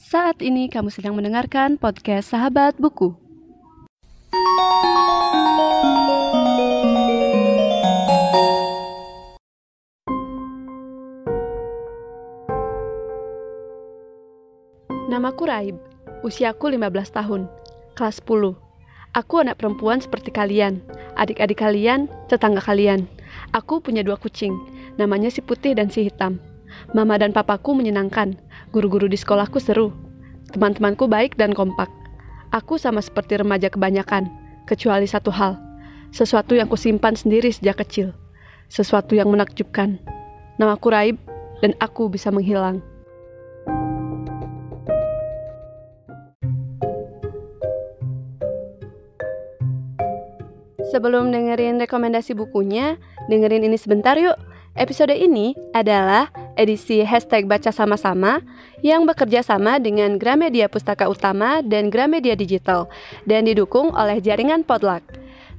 Saat ini kamu sedang mendengarkan podcast Sahabat Buku. Namaku Raib, usiaku 15 tahun, kelas 10. Aku anak perempuan seperti kalian, adik-adik kalian, tetangga kalian. Aku punya dua kucing, namanya si putih dan si hitam. Mama dan papaku menyenangkan, guru-guru di sekolahku seru. Teman-temanku baik dan kompak. Aku sama seperti remaja kebanyakan, kecuali satu hal. Sesuatu yang kusimpan sendiri sejak kecil. Sesuatu yang menakjubkan. Namaku Raib, dan aku bisa menghilang. Sebelum dengerin rekomendasi bukunya, dengerin ini sebentar yuk. Episode ini adalah edisi hashtag baca sama-sama yang bekerja sama dengan Gramedia Pustaka Utama dan Gramedia Digital dan didukung oleh jaringan Podluck.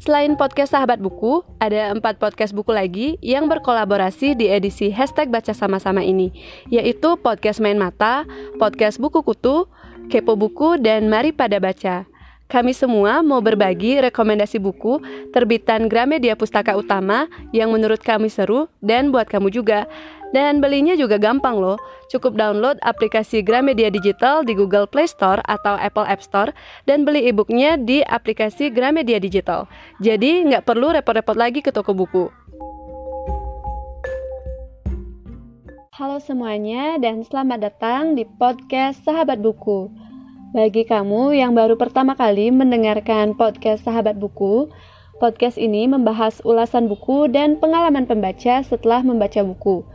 Selain podcast Sahabat Buku, ada empat podcast buku lagi yang berkolaborasi di edisi hashtag baca sama-sama ini, yaitu podcast Main Mata, podcast Buku Kutu, Kepo Buku, dan Mari Pada Baca. Kami semua mau berbagi rekomendasi buku terbitan Gramedia Pustaka Utama yang menurut kami seru dan buat kamu juga. Dan belinya juga gampang loh. Cukup download aplikasi Gramedia Digital di Google Play Store atau Apple App Store dan beli e-booknya di aplikasi Gramedia Digital. Jadi nggak perlu repot-repot lagi ke toko buku. Halo semuanya dan selamat datang di podcast Sahabat Buku. Bagi kamu yang baru pertama kali mendengarkan podcast Sahabat Buku, podcast ini membahas ulasan buku dan pengalaman pembaca setelah membaca buku.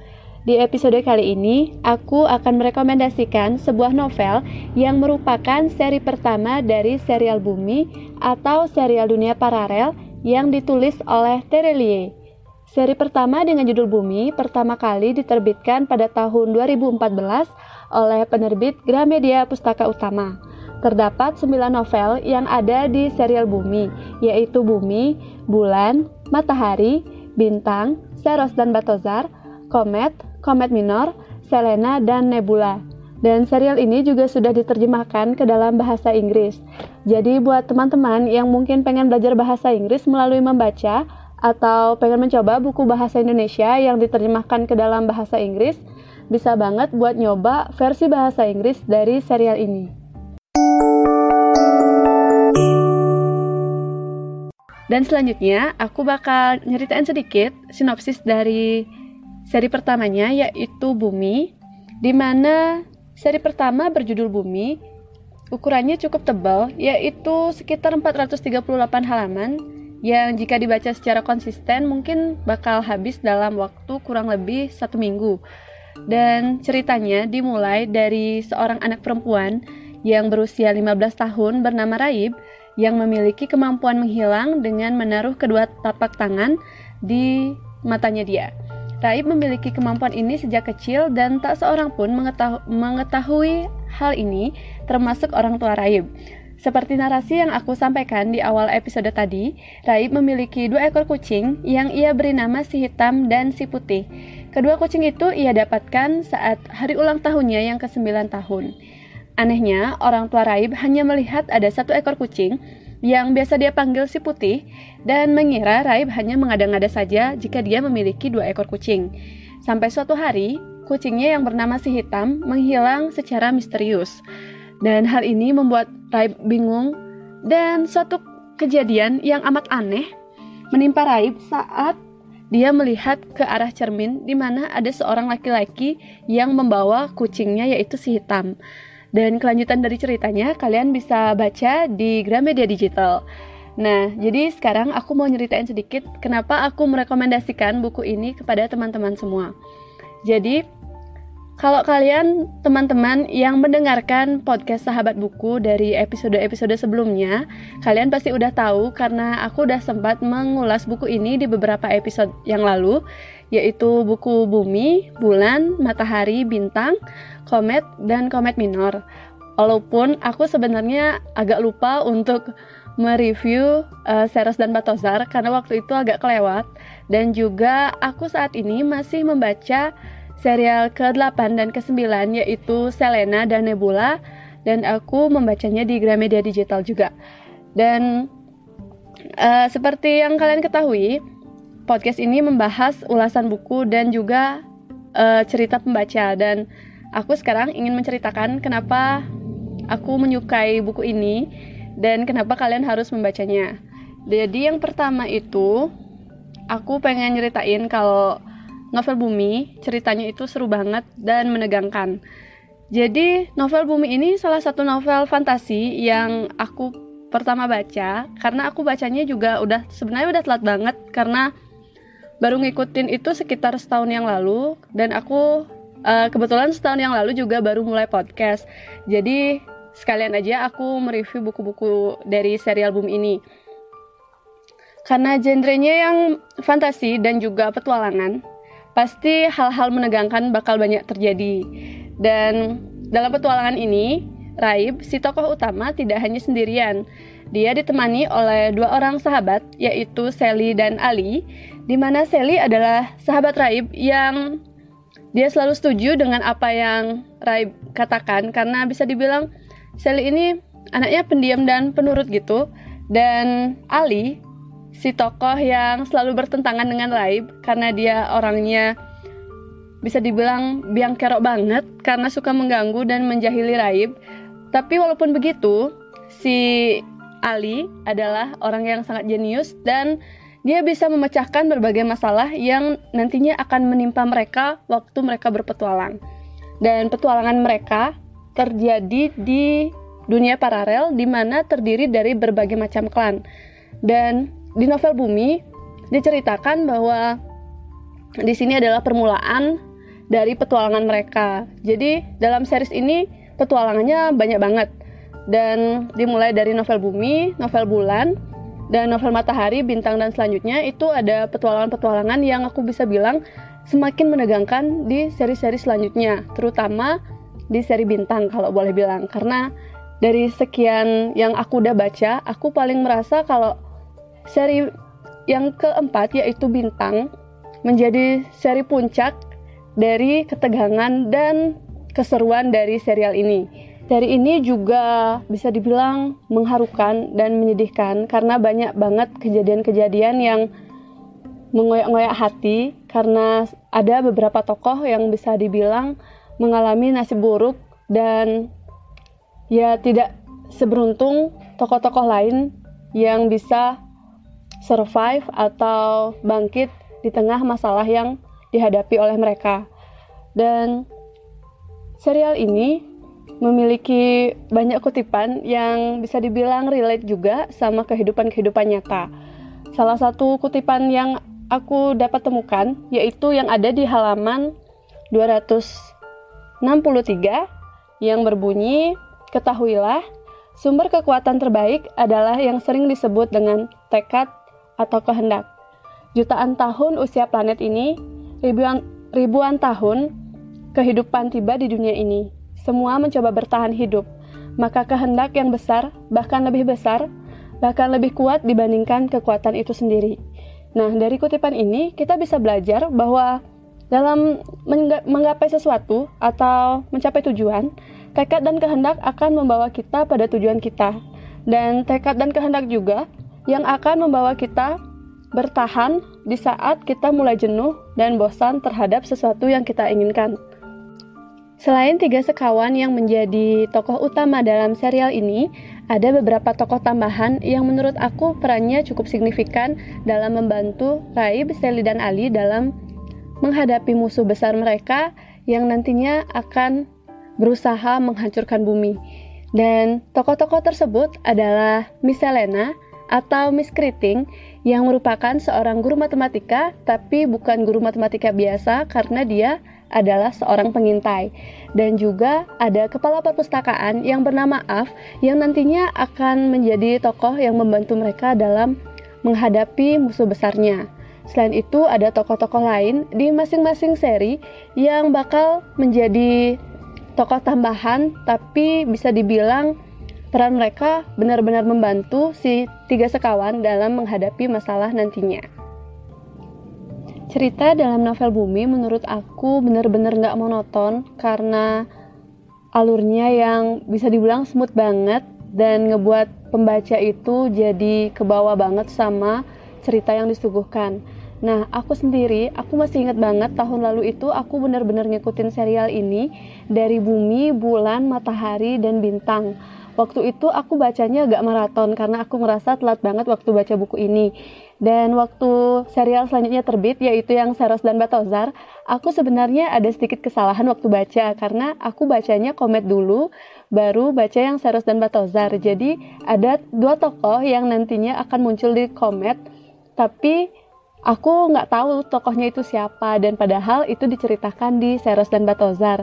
Di episode kali ini, aku akan merekomendasikan sebuah novel yang merupakan seri pertama dari serial Bumi atau serial dunia paralel yang ditulis oleh Terelie. Seri pertama dengan judul Bumi pertama kali diterbitkan pada tahun 2014 oleh penerbit Gramedia Pustaka Utama terdapat 9 novel yang ada di serial Bumi, yaitu Bumi, Bulan, Matahari, Bintang, Seros dan Batozar, Komet, Komet Minor, Selena, dan Nebula. Dan serial ini juga sudah diterjemahkan ke dalam bahasa Inggris. Jadi buat teman-teman yang mungkin pengen belajar bahasa Inggris melalui membaca atau pengen mencoba buku bahasa Indonesia yang diterjemahkan ke dalam bahasa Inggris, bisa banget buat nyoba versi bahasa Inggris dari serial ini. Dan selanjutnya aku bakal nyeritain sedikit sinopsis dari seri pertamanya yaitu Bumi di mana seri pertama berjudul Bumi ukurannya cukup tebal yaitu sekitar 438 halaman yang jika dibaca secara konsisten mungkin bakal habis dalam waktu kurang lebih satu minggu dan ceritanya dimulai dari seorang anak perempuan yang berusia 15 tahun bernama Raib yang memiliki kemampuan menghilang dengan menaruh kedua tapak tangan di matanya dia. Raib memiliki kemampuan ini sejak kecil dan tak seorang pun mengetahui, hal ini termasuk orang tua Raib. Seperti narasi yang aku sampaikan di awal episode tadi, Raib memiliki dua ekor kucing yang ia beri nama si hitam dan si putih. Kedua kucing itu ia dapatkan saat hari ulang tahunnya yang ke-9 tahun. Anehnya, orang tua Raib hanya melihat ada satu ekor kucing yang biasa dia panggil si putih dan mengira Raib hanya mengada-ngada saja jika dia memiliki dua ekor kucing. Sampai suatu hari, kucingnya yang bernama si hitam menghilang secara misterius. Dan hal ini membuat Raib bingung dan suatu kejadian yang amat aneh menimpa Raib saat dia melihat ke arah cermin di mana ada seorang laki-laki yang membawa kucingnya yaitu si hitam. Dan kelanjutan dari ceritanya kalian bisa baca di Gramedia Digital. Nah, jadi sekarang aku mau nyeritain sedikit kenapa aku merekomendasikan buku ini kepada teman-teman semua. Jadi, kalau kalian teman-teman yang mendengarkan podcast Sahabat Buku dari episode-episode sebelumnya, kalian pasti udah tahu karena aku udah sempat mengulas buku ini di beberapa episode yang lalu, yaitu buku Bumi, Bulan, Matahari, Bintang, Komet, dan Komet Minor. Walaupun aku sebenarnya agak lupa untuk mereview uh, Seros dan Batozar karena waktu itu agak kelewat dan juga aku saat ini masih membaca serial ke-8 dan ke-9 yaitu Selena dan Nebula dan aku membacanya di Gramedia Digital juga. Dan uh, seperti yang kalian ketahui, podcast ini membahas ulasan buku dan juga uh, cerita pembaca dan aku sekarang ingin menceritakan kenapa aku menyukai buku ini dan kenapa kalian harus membacanya. Jadi yang pertama itu aku pengen nyeritain kalau novel Bumi ceritanya itu seru banget dan menegangkan. Jadi novel Bumi ini salah satu novel fantasi yang aku pertama baca karena aku bacanya juga udah sebenarnya udah telat banget karena baru ngikutin itu sekitar setahun yang lalu dan aku uh, kebetulan setahun yang lalu juga baru mulai podcast. Jadi sekalian aja aku mereview buku-buku dari serial Bumi ini. Karena genrenya yang fantasi dan juga petualangan, pasti hal-hal menegangkan bakal banyak terjadi. Dan dalam petualangan ini, Raib, si tokoh utama tidak hanya sendirian. Dia ditemani oleh dua orang sahabat, yaitu Sally dan Ali, di mana Sally adalah sahabat Raib yang dia selalu setuju dengan apa yang Raib katakan karena bisa dibilang Sally ini anaknya pendiam dan penurut gitu. Dan Ali si tokoh yang selalu bertentangan dengan Raib karena dia orangnya bisa dibilang biang kerok banget karena suka mengganggu dan menjahili Raib. Tapi walaupun begitu, si Ali adalah orang yang sangat jenius dan dia bisa memecahkan berbagai masalah yang nantinya akan menimpa mereka waktu mereka berpetualang. Dan petualangan mereka terjadi di dunia paralel di mana terdiri dari berbagai macam klan. Dan di novel Bumi diceritakan bahwa di sini adalah permulaan dari petualangan mereka. Jadi dalam series ini petualangannya banyak banget dan dimulai dari novel Bumi, novel Bulan, dan novel Matahari, Bintang dan selanjutnya itu ada petualangan-petualangan yang aku bisa bilang semakin menegangkan di seri-seri selanjutnya, terutama di seri Bintang kalau boleh bilang karena dari sekian yang aku udah baca, aku paling merasa kalau Seri yang keempat yaitu Bintang menjadi seri puncak dari ketegangan dan keseruan dari serial ini. Seri ini juga bisa dibilang mengharukan dan menyedihkan karena banyak banget kejadian-kejadian yang mengoyak-ngoyak hati karena ada beberapa tokoh yang bisa dibilang mengalami nasib buruk dan ya tidak seberuntung tokoh-tokoh lain yang bisa survive atau bangkit di tengah masalah yang dihadapi oleh mereka. Dan serial ini memiliki banyak kutipan yang bisa dibilang relate juga sama kehidupan-kehidupan nyata. Salah satu kutipan yang aku dapat temukan yaitu yang ada di halaman 263 yang berbunyi, "Ketahuilah, sumber kekuatan terbaik adalah yang sering disebut dengan tekad atau kehendak. Jutaan tahun usia planet ini, ribuan, ribuan tahun kehidupan tiba di dunia ini. Semua mencoba bertahan hidup. Maka kehendak yang besar, bahkan lebih besar, bahkan lebih kuat dibandingkan kekuatan itu sendiri. Nah, dari kutipan ini kita bisa belajar bahwa dalam menggapai sesuatu atau mencapai tujuan, tekad dan kehendak akan membawa kita pada tujuan kita. Dan tekad dan kehendak juga yang akan membawa kita bertahan di saat kita mulai jenuh dan bosan terhadap sesuatu yang kita inginkan. Selain tiga sekawan yang menjadi tokoh utama dalam serial ini, ada beberapa tokoh tambahan yang menurut aku perannya cukup signifikan dalam membantu Raib, Sally, dan Ali dalam menghadapi musuh besar mereka yang nantinya akan berusaha menghancurkan bumi. Dan tokoh-tokoh tersebut adalah Miss Selena, atau Miss Kriting yang merupakan seorang guru matematika tapi bukan guru matematika biasa karena dia adalah seorang pengintai dan juga ada kepala perpustakaan yang bernama Af yang nantinya akan menjadi tokoh yang membantu mereka dalam menghadapi musuh besarnya. Selain itu ada tokoh-tokoh lain di masing-masing seri yang bakal menjadi tokoh tambahan tapi bisa dibilang Peran mereka benar-benar membantu si tiga sekawan dalam menghadapi masalah nantinya. Cerita dalam novel Bumi menurut aku benar-benar nggak monoton karena alurnya yang bisa dibilang smooth banget dan ngebuat pembaca itu jadi kebawa banget sama cerita yang disuguhkan. Nah, aku sendiri, aku masih ingat banget tahun lalu itu aku benar-benar ngikutin serial ini dari bumi, bulan, matahari, dan bintang. Waktu itu aku bacanya agak maraton karena aku merasa telat banget waktu baca buku ini. Dan waktu serial selanjutnya terbit, yaitu yang Saros dan Batozar, aku sebenarnya ada sedikit kesalahan waktu baca karena aku bacanya komet dulu, baru baca yang Saros dan Batozar. Jadi ada dua tokoh yang nantinya akan muncul di komet, tapi Aku nggak tahu tokohnya itu siapa dan padahal itu diceritakan di Seros dan Batozar.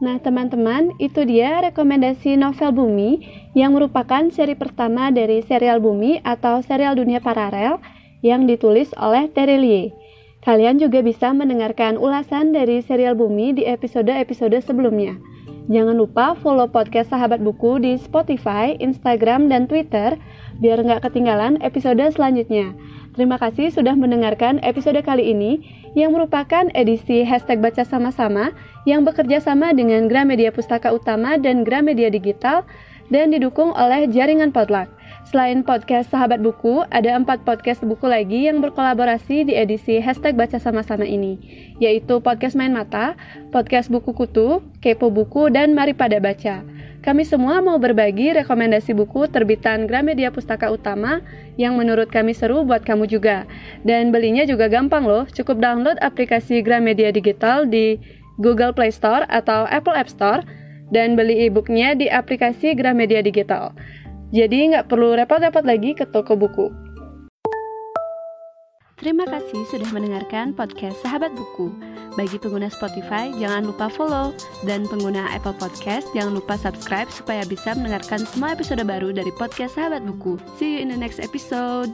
Nah, teman-teman, itu dia rekomendasi novel Bumi yang merupakan seri pertama dari serial Bumi atau serial dunia paralel yang ditulis oleh Terelie. Kalian juga bisa mendengarkan ulasan dari serial Bumi di episode-episode sebelumnya. Jangan lupa follow podcast Sahabat Buku di Spotify, Instagram, dan Twitter biar nggak ketinggalan episode selanjutnya. Terima kasih sudah mendengarkan episode kali ini yang merupakan edisi hashtag baca sama-sama yang bekerja sama dengan Gramedia Pustaka Utama dan Gramedia Digital dan didukung oleh jaringan Potluck. Selain podcast Sahabat Buku, ada empat podcast buku lagi yang berkolaborasi di edisi hashtag baca sama-sama ini, yaitu podcast Main Mata, podcast Buku Kutu, Kepo Buku, dan Mari Pada Baca. Kami semua mau berbagi rekomendasi buku terbitan Gramedia Pustaka Utama yang menurut kami seru buat kamu juga. Dan belinya juga gampang loh, cukup download aplikasi Gramedia Digital di Google Play Store atau Apple App Store dan beli e-booknya di aplikasi Gramedia Digital. Jadi nggak perlu repot-repot lagi ke toko buku. Terima kasih sudah mendengarkan podcast Sahabat Buku. Bagi pengguna Spotify, jangan lupa follow. Dan pengguna Apple Podcast, jangan lupa subscribe supaya bisa mendengarkan semua episode baru dari podcast Sahabat Buku. See you in the next episode.